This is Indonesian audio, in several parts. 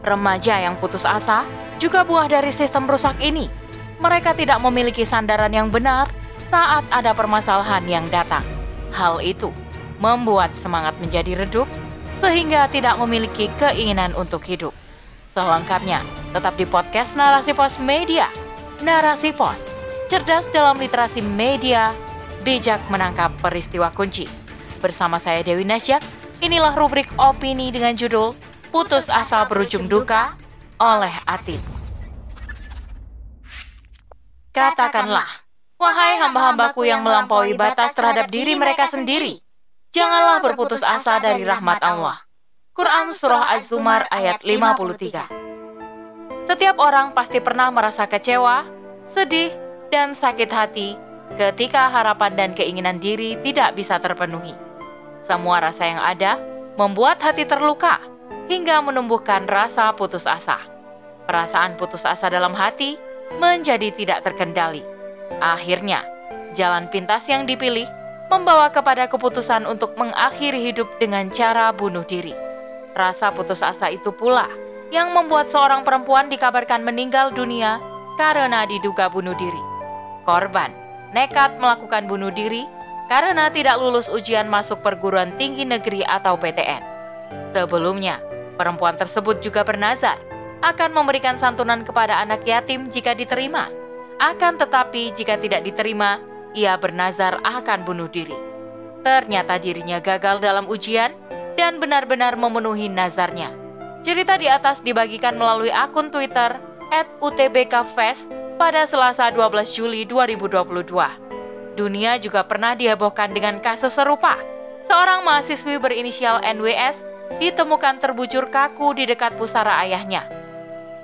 Remaja yang putus asa juga buah dari sistem rusak ini. Mereka tidak memiliki sandaran yang benar saat ada permasalahan yang datang. Hal itu membuat semangat menjadi redup sehingga tidak memiliki keinginan untuk hidup. Selengkapnya, tetap di podcast Narasi Pos Media. Narasi Pos, cerdas dalam literasi media, bijak menangkap peristiwa kunci. Bersama saya Dewi Nasya, inilah rubrik opini dengan judul Putus Asa Berujung Duka oleh Atit. Katakanlah, wahai hamba-hambaku yang melampaui batas terhadap diri mereka sendiri, janganlah berputus asa dari rahmat Allah. Quran Surah Az-Zumar ayat 53 Setiap orang pasti pernah merasa kecewa, sedih, dan sakit hati ketika harapan dan keinginan diri tidak bisa terpenuhi. Semua rasa yang ada membuat hati terluka hingga menumbuhkan rasa putus asa. Perasaan putus asa dalam hati menjadi tidak terkendali. Akhirnya, jalan pintas yang dipilih membawa kepada keputusan untuk mengakhiri hidup dengan cara bunuh diri. Rasa putus asa itu pula yang membuat seorang perempuan dikabarkan meninggal dunia karena diduga bunuh diri. Korban nekat melakukan bunuh diri karena tidak lulus ujian masuk perguruan tinggi negeri atau PTN. Sebelumnya, perempuan tersebut juga bernazar akan memberikan santunan kepada anak yatim jika diterima. Akan tetapi jika tidak diterima, ia bernazar akan bunuh diri. Ternyata dirinya gagal dalam ujian dan benar-benar memenuhi nazarnya. Cerita di atas dibagikan melalui akun Twitter @utbkfest pada Selasa 12 Juli 2022. Dunia juga pernah dihebohkan dengan kasus serupa. Seorang mahasiswi berinisial NWS ditemukan terbujur kaku di dekat pusara ayahnya.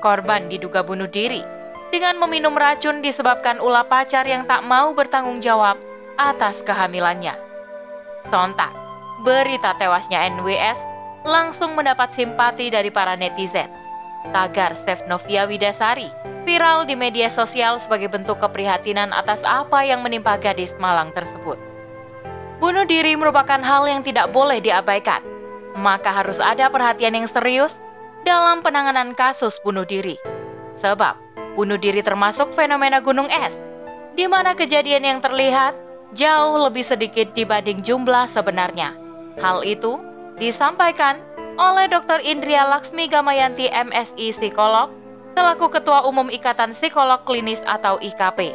Korban diduga bunuh diri dengan meminum racun disebabkan ulah pacar yang tak mau bertanggung jawab atas kehamilannya. Sontak, berita tewasnya NWS langsung mendapat simpati dari para netizen. Tagar Stefnovia Widasari viral di media sosial sebagai bentuk keprihatinan atas apa yang menimpa gadis Malang tersebut. Bunuh diri merupakan hal yang tidak boleh diabaikan, maka harus ada perhatian yang serius dalam penanganan kasus bunuh diri. Sebab, bunuh diri termasuk fenomena gunung es, di mana kejadian yang terlihat jauh lebih sedikit dibanding jumlah sebenarnya. Hal itu disampaikan oleh Dr. Indria Laksmi Gamayanti MSI Psikolog selaku Ketua Umum Ikatan Psikolog Klinis atau IKP.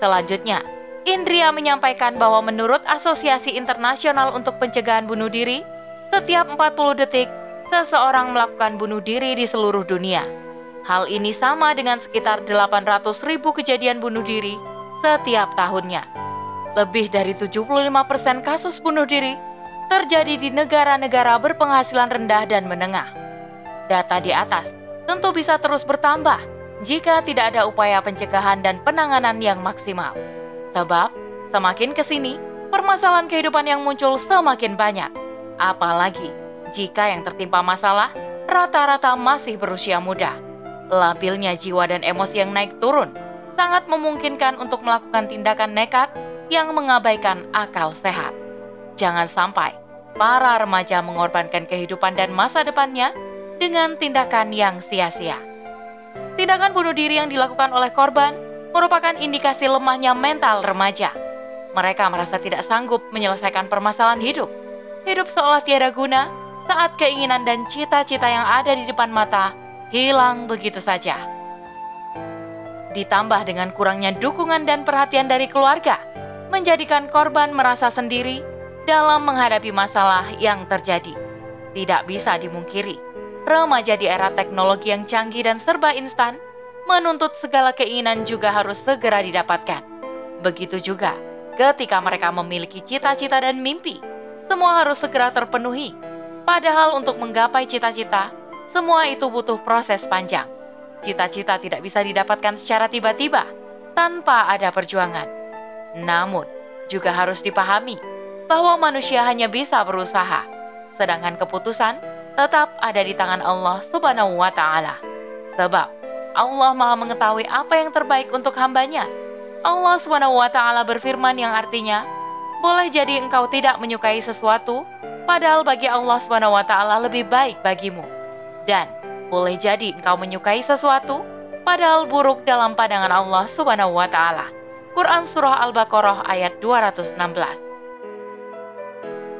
Selanjutnya, Indria menyampaikan bahwa menurut Asosiasi Internasional untuk Pencegahan Bunuh Diri, setiap 40 detik seseorang melakukan bunuh diri di seluruh dunia. Hal ini sama dengan sekitar 800 ribu kejadian bunuh diri setiap tahunnya. Lebih dari 75% kasus bunuh diri terjadi di negara-negara berpenghasilan rendah dan menengah. Data di atas tentu bisa terus bertambah jika tidak ada upaya pencegahan dan penanganan yang maksimal. Sebab, semakin ke sini, permasalahan kehidupan yang muncul semakin banyak. Apalagi jika yang tertimpa masalah rata-rata masih berusia muda. Labilnya jiwa dan emosi yang naik turun sangat memungkinkan untuk melakukan tindakan nekat yang mengabaikan akal sehat. Jangan sampai para remaja mengorbankan kehidupan dan masa depannya dengan tindakan yang sia-sia. Tindakan bunuh diri yang dilakukan oleh korban merupakan indikasi lemahnya mental remaja. Mereka merasa tidak sanggup menyelesaikan permasalahan hidup. Hidup seolah tiada guna saat keinginan dan cita-cita yang ada di depan mata hilang begitu saja. Ditambah dengan kurangnya dukungan dan perhatian dari keluarga, menjadikan korban merasa sendiri dalam menghadapi masalah yang terjadi. Tidak bisa dimungkiri, remaja di era teknologi yang canggih dan serba instan menuntut segala keinginan juga harus segera didapatkan. Begitu juga ketika mereka memiliki cita-cita dan mimpi, semua harus segera terpenuhi. Padahal untuk menggapai cita-cita, semua itu butuh proses panjang. Cita-cita tidak bisa didapatkan secara tiba-tiba tanpa ada perjuangan. Namun, juga harus dipahami bahwa manusia hanya bisa berusaha, sedangkan keputusan tetap ada di tangan Allah Subhanahu wa Ta'ala. Sebab Allah Maha Mengetahui apa yang terbaik untuk hambanya. Allah Subhanahu wa Ta'ala berfirman yang artinya, "Boleh jadi engkau tidak menyukai sesuatu, padahal bagi Allah Ta'ala lebih baik bagimu." Dan Boleh jadi engkau menyukai sesuatu, padahal buruk dalam pandangan Allah Ta'ala. Quran Surah Al-Baqarah ayat 216.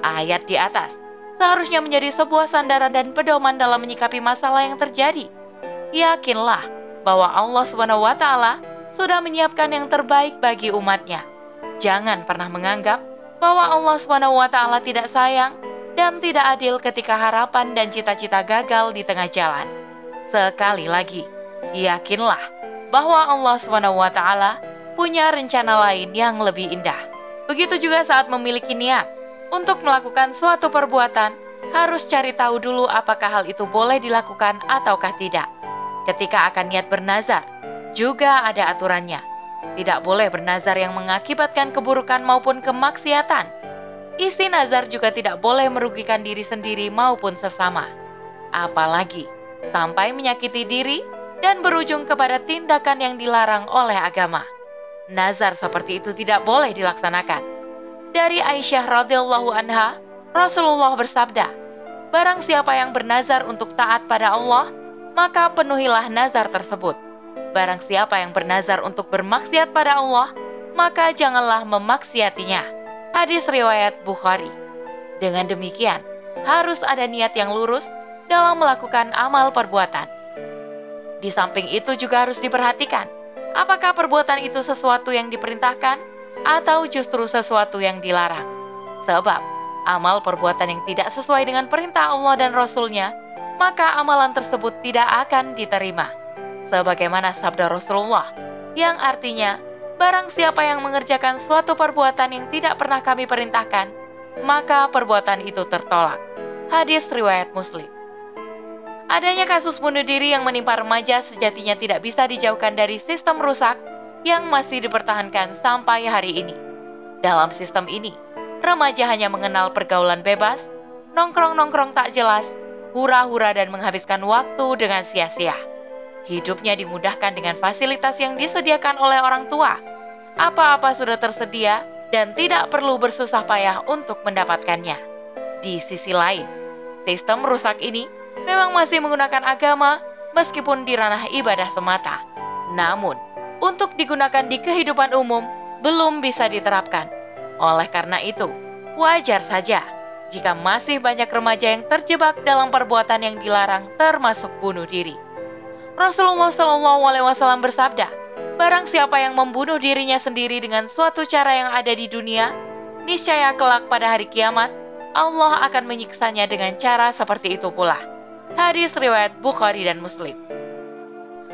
Ayat di atas seharusnya menjadi sebuah sandaran dan pedoman dalam menyikapi masalah yang terjadi. Yakinlah bahwa Allah Ta'ala sudah menyiapkan yang terbaik bagi umatnya. Jangan pernah menganggap bahwa Allah Ta'ala tidak sayang dan tidak adil ketika harapan dan cita-cita gagal di tengah jalan. Sekali lagi, yakinlah bahwa Allah SWT punya rencana lain yang lebih indah. Begitu juga saat memiliki niat untuk melakukan suatu perbuatan, harus cari tahu dulu apakah hal itu boleh dilakukan ataukah tidak. Ketika akan niat bernazar, juga ada aturannya. Tidak boleh bernazar yang mengakibatkan keburukan maupun kemaksiatan. Isi nazar juga tidak boleh merugikan diri sendiri maupun sesama. Apalagi sampai menyakiti diri dan berujung kepada tindakan yang dilarang oleh agama. Nazar seperti itu tidak boleh dilaksanakan. Dari Aisyah radhiyallahu anha, Rasulullah bersabda, "Barang siapa yang bernazar untuk taat pada Allah, maka penuhilah nazar tersebut. Barang siapa yang bernazar untuk bermaksiat pada Allah, maka janganlah memaksiatinya." Hadis riwayat Bukhari. Dengan demikian, harus ada niat yang lurus dalam melakukan amal perbuatan. Di samping itu juga harus diperhatikan, apakah perbuatan itu sesuatu yang diperintahkan atau justru sesuatu yang dilarang. Sebab, amal perbuatan yang tidak sesuai dengan perintah Allah dan Rasul-Nya, maka amalan tersebut tidak akan diterima. Sebagaimana sabda Rasulullah, yang artinya, barang siapa yang mengerjakan suatu perbuatan yang tidak pernah kami perintahkan, maka perbuatan itu tertolak. Hadis riwayat Muslim. Adanya kasus bunuh diri yang menimpa remaja sejatinya tidak bisa dijauhkan dari sistem rusak yang masih dipertahankan sampai hari ini. Dalam sistem ini, remaja hanya mengenal pergaulan bebas, nongkrong-nongkrong tak jelas, hura-hura dan menghabiskan waktu dengan sia-sia. Hidupnya dimudahkan dengan fasilitas yang disediakan oleh orang tua. Apa-apa sudah tersedia dan tidak perlu bersusah payah untuk mendapatkannya. Di sisi lain, sistem rusak ini memang masih menggunakan agama meskipun di ranah ibadah semata. Namun, untuk digunakan di kehidupan umum belum bisa diterapkan. Oleh karena itu, wajar saja jika masih banyak remaja yang terjebak dalam perbuatan yang dilarang termasuk bunuh diri. Rasulullah Shallallahu Alaihi bersabda, Barang siapa yang membunuh dirinya sendiri dengan suatu cara yang ada di dunia, niscaya kelak pada hari kiamat, Allah akan menyiksanya dengan cara seperti itu pula. Hadis riwayat Bukhari dan Muslim.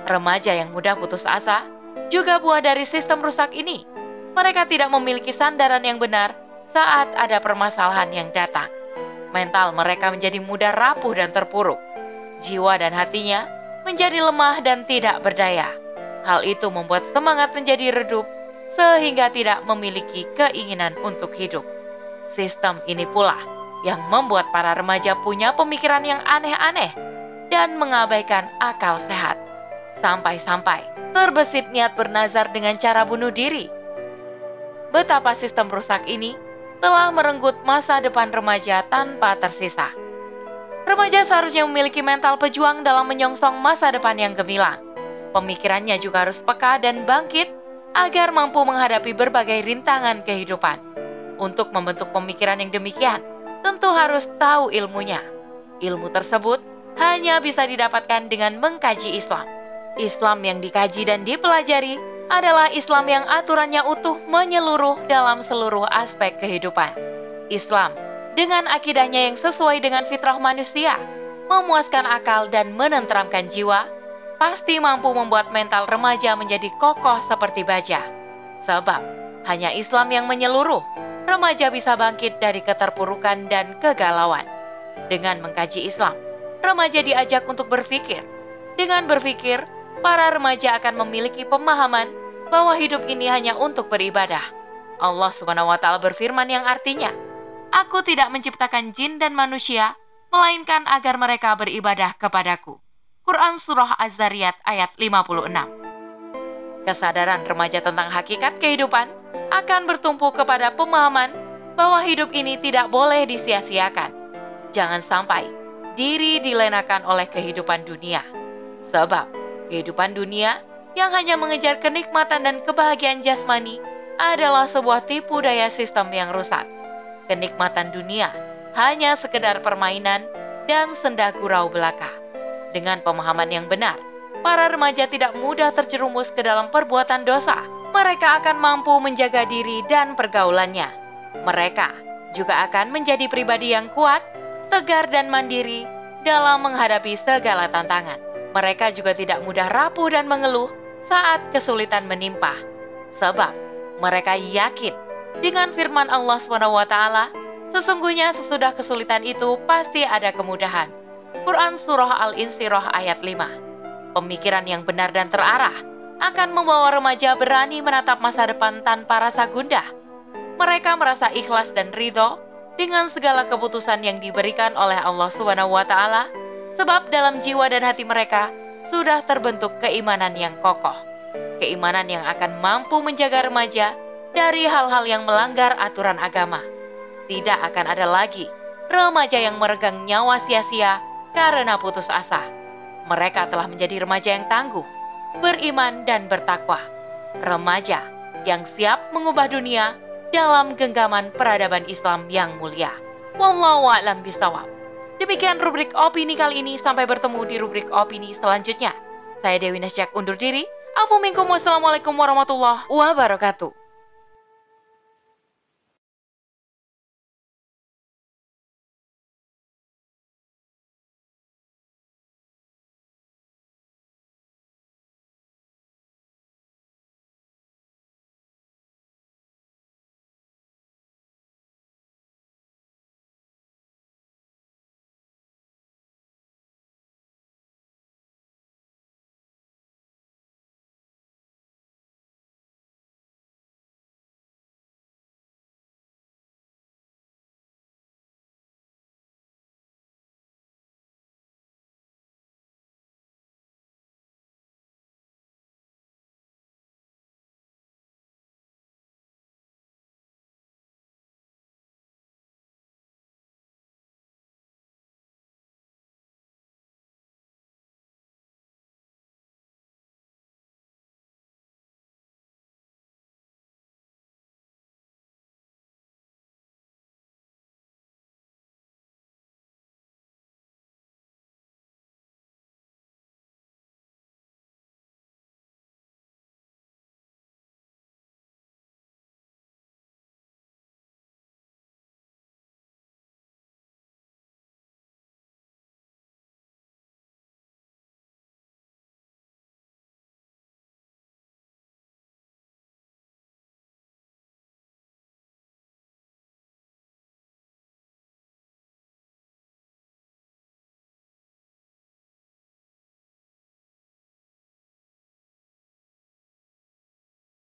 Remaja yang mudah putus asa juga buah dari sistem rusak ini. Mereka tidak memiliki sandaran yang benar saat ada permasalahan yang datang. Mental mereka menjadi mudah rapuh dan terpuruk. Jiwa dan hatinya menjadi lemah dan tidak berdaya. Hal itu membuat semangat menjadi redup sehingga tidak memiliki keinginan untuk hidup. Sistem ini pula yang membuat para remaja punya pemikiran yang aneh-aneh dan mengabaikan akal sehat. Sampai-sampai terbesit niat bernazar dengan cara bunuh diri. Betapa sistem rusak ini telah merenggut masa depan remaja tanpa tersisa. Remaja seharusnya memiliki mental pejuang dalam menyongsong masa depan yang gemilang. Pemikirannya juga harus peka dan bangkit agar mampu menghadapi berbagai rintangan kehidupan. Untuk membentuk pemikiran yang demikian, tentu harus tahu ilmunya. Ilmu tersebut hanya bisa didapatkan dengan mengkaji Islam. Islam yang dikaji dan dipelajari adalah Islam yang aturannya utuh menyeluruh dalam seluruh aspek kehidupan. Islam dengan akidahnya yang sesuai dengan fitrah manusia, memuaskan akal dan menenteramkan jiwa, pasti mampu membuat mental remaja menjadi kokoh seperti baja. Sebab hanya Islam yang menyeluruh remaja bisa bangkit dari keterpurukan dan kegalauan. Dengan mengkaji Islam, remaja diajak untuk berpikir. Dengan berpikir, para remaja akan memiliki pemahaman bahwa hidup ini hanya untuk beribadah. Allah taala berfirman yang artinya, "Aku tidak menciptakan jin dan manusia melainkan agar mereka beribadah kepadaku." Quran surah Az-Zariyat ayat 56. Kesadaran remaja tentang hakikat kehidupan akan bertumpu kepada pemahaman bahwa hidup ini tidak boleh disia-siakan. Jangan sampai diri dilenakan oleh kehidupan dunia. Sebab kehidupan dunia yang hanya mengejar kenikmatan dan kebahagiaan jasmani adalah sebuah tipu daya sistem yang rusak. Kenikmatan dunia hanya sekedar permainan dan senda gurau belaka. Dengan pemahaman yang benar, para remaja tidak mudah terjerumus ke dalam perbuatan dosa. Mereka akan mampu menjaga diri dan pergaulannya. Mereka juga akan menjadi pribadi yang kuat, tegar, dan mandiri dalam menghadapi segala tantangan. Mereka juga tidak mudah rapuh dan mengeluh saat kesulitan menimpa, sebab mereka yakin dengan firman Allah SWT, sesungguhnya sesudah kesulitan itu pasti ada kemudahan. Quran Surah Al-Insyirah ayat 5 Pemikiran yang benar dan terarah akan membawa remaja berani menatap masa depan tanpa rasa gundah. Mereka merasa ikhlas dan ridho dengan segala keputusan yang diberikan oleh Allah SWT, sebab dalam jiwa dan hati mereka sudah terbentuk keimanan yang kokoh. Keimanan yang akan mampu menjaga remaja dari hal-hal yang melanggar aturan agama. Tidak akan ada lagi remaja yang meregang nyawa sia-sia karena putus asa. Mereka telah menjadi remaja yang tangguh, beriman dan bertakwa. Remaja yang siap mengubah dunia dalam genggaman peradaban Islam yang mulia. Wallahu a'lam bishawab. Demikian rubrik opini kali ini. Sampai bertemu di rubrik opini selanjutnya. Saya Dewi Nasjak undur diri. Afu minkum wassalamualaikum warahmatullahi wabarakatuh.